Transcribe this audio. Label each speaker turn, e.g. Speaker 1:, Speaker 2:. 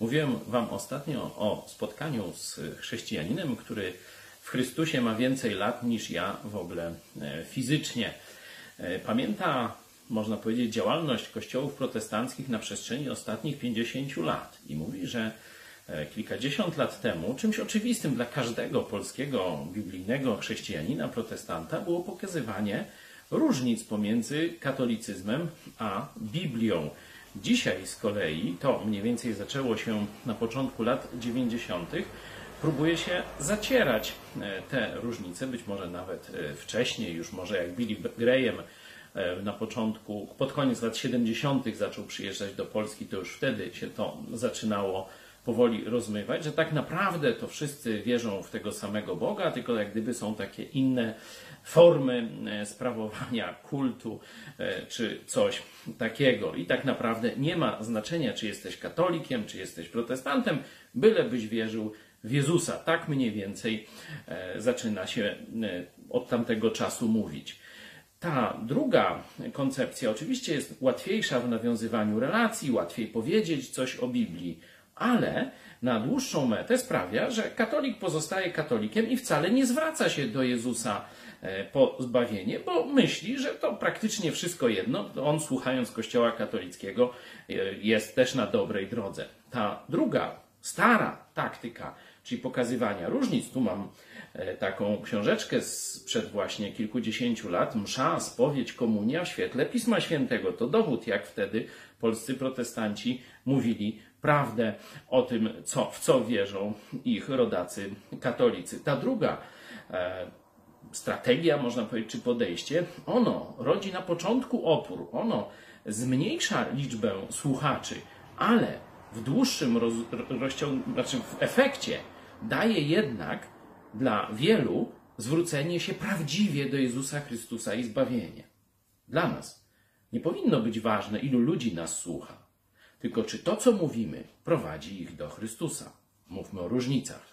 Speaker 1: Mówiłem Wam ostatnio o spotkaniu z chrześcijaninem, który w Chrystusie ma więcej lat niż ja w ogóle e, fizycznie. E, pamięta, można powiedzieć, działalność kościołów protestanckich na przestrzeni ostatnich 50 lat i mówi, że e, kilkadziesiąt lat temu czymś oczywistym dla każdego polskiego biblijnego chrześcijanina protestanta było pokazywanie różnic pomiędzy katolicyzmem a Biblią. Dzisiaj z kolei, to mniej więcej zaczęło się na początku lat 90., próbuje się zacierać e, te różnice, być może nawet e, wcześniej, już może jak Billy Graham e, na początku, pod koniec lat 70. zaczął przyjeżdżać do Polski, to już wtedy się to zaczynało powoli rozmywać, że tak naprawdę to wszyscy wierzą w tego samego Boga, tylko jak gdyby są takie inne formy e, sprawowania kultu e, czy coś takiego. I tak naprawdę nie ma znaczenia, czy jesteś katolikiem, czy jesteś protestantem, bylebyś wierzył w Jezusa. Tak mniej więcej e, zaczyna się od tamtego czasu mówić. Ta druga koncepcja oczywiście jest łatwiejsza w nawiązywaniu relacji, łatwiej powiedzieć coś o Biblii, ale na dłuższą metę sprawia, że katolik pozostaje katolikiem i wcale nie zwraca się do Jezusa e, po zbawienie, bo myśli, że to praktycznie wszystko jedno. On, słuchając Kościoła katolickiego, e, jest też na dobrej drodze. Ta druga, stara taktyka, czyli pokazywania różnic, tu mam e, taką książeczkę sprzed właśnie kilkudziesięciu lat, msza, spowiedź, komunia w świetle Pisma Świętego. To dowód, jak wtedy polscy protestanci mówili prawdę o tym, co, w co wierzą ich rodacy katolicy. Ta druga e, strategia, można powiedzieć, czy podejście, ono rodzi na początku opór, ono zmniejsza liczbę słuchaczy, ale w dłuższym roz, rozciąg- znaczy w efekcie daje jednak dla wielu zwrócenie się prawdziwie do Jezusa Chrystusa i zbawienie. Dla nas nie powinno być ważne, ilu ludzi nas słucha tylko czy to, co mówimy, prowadzi ich do Chrystusa. Mówmy o różnicach.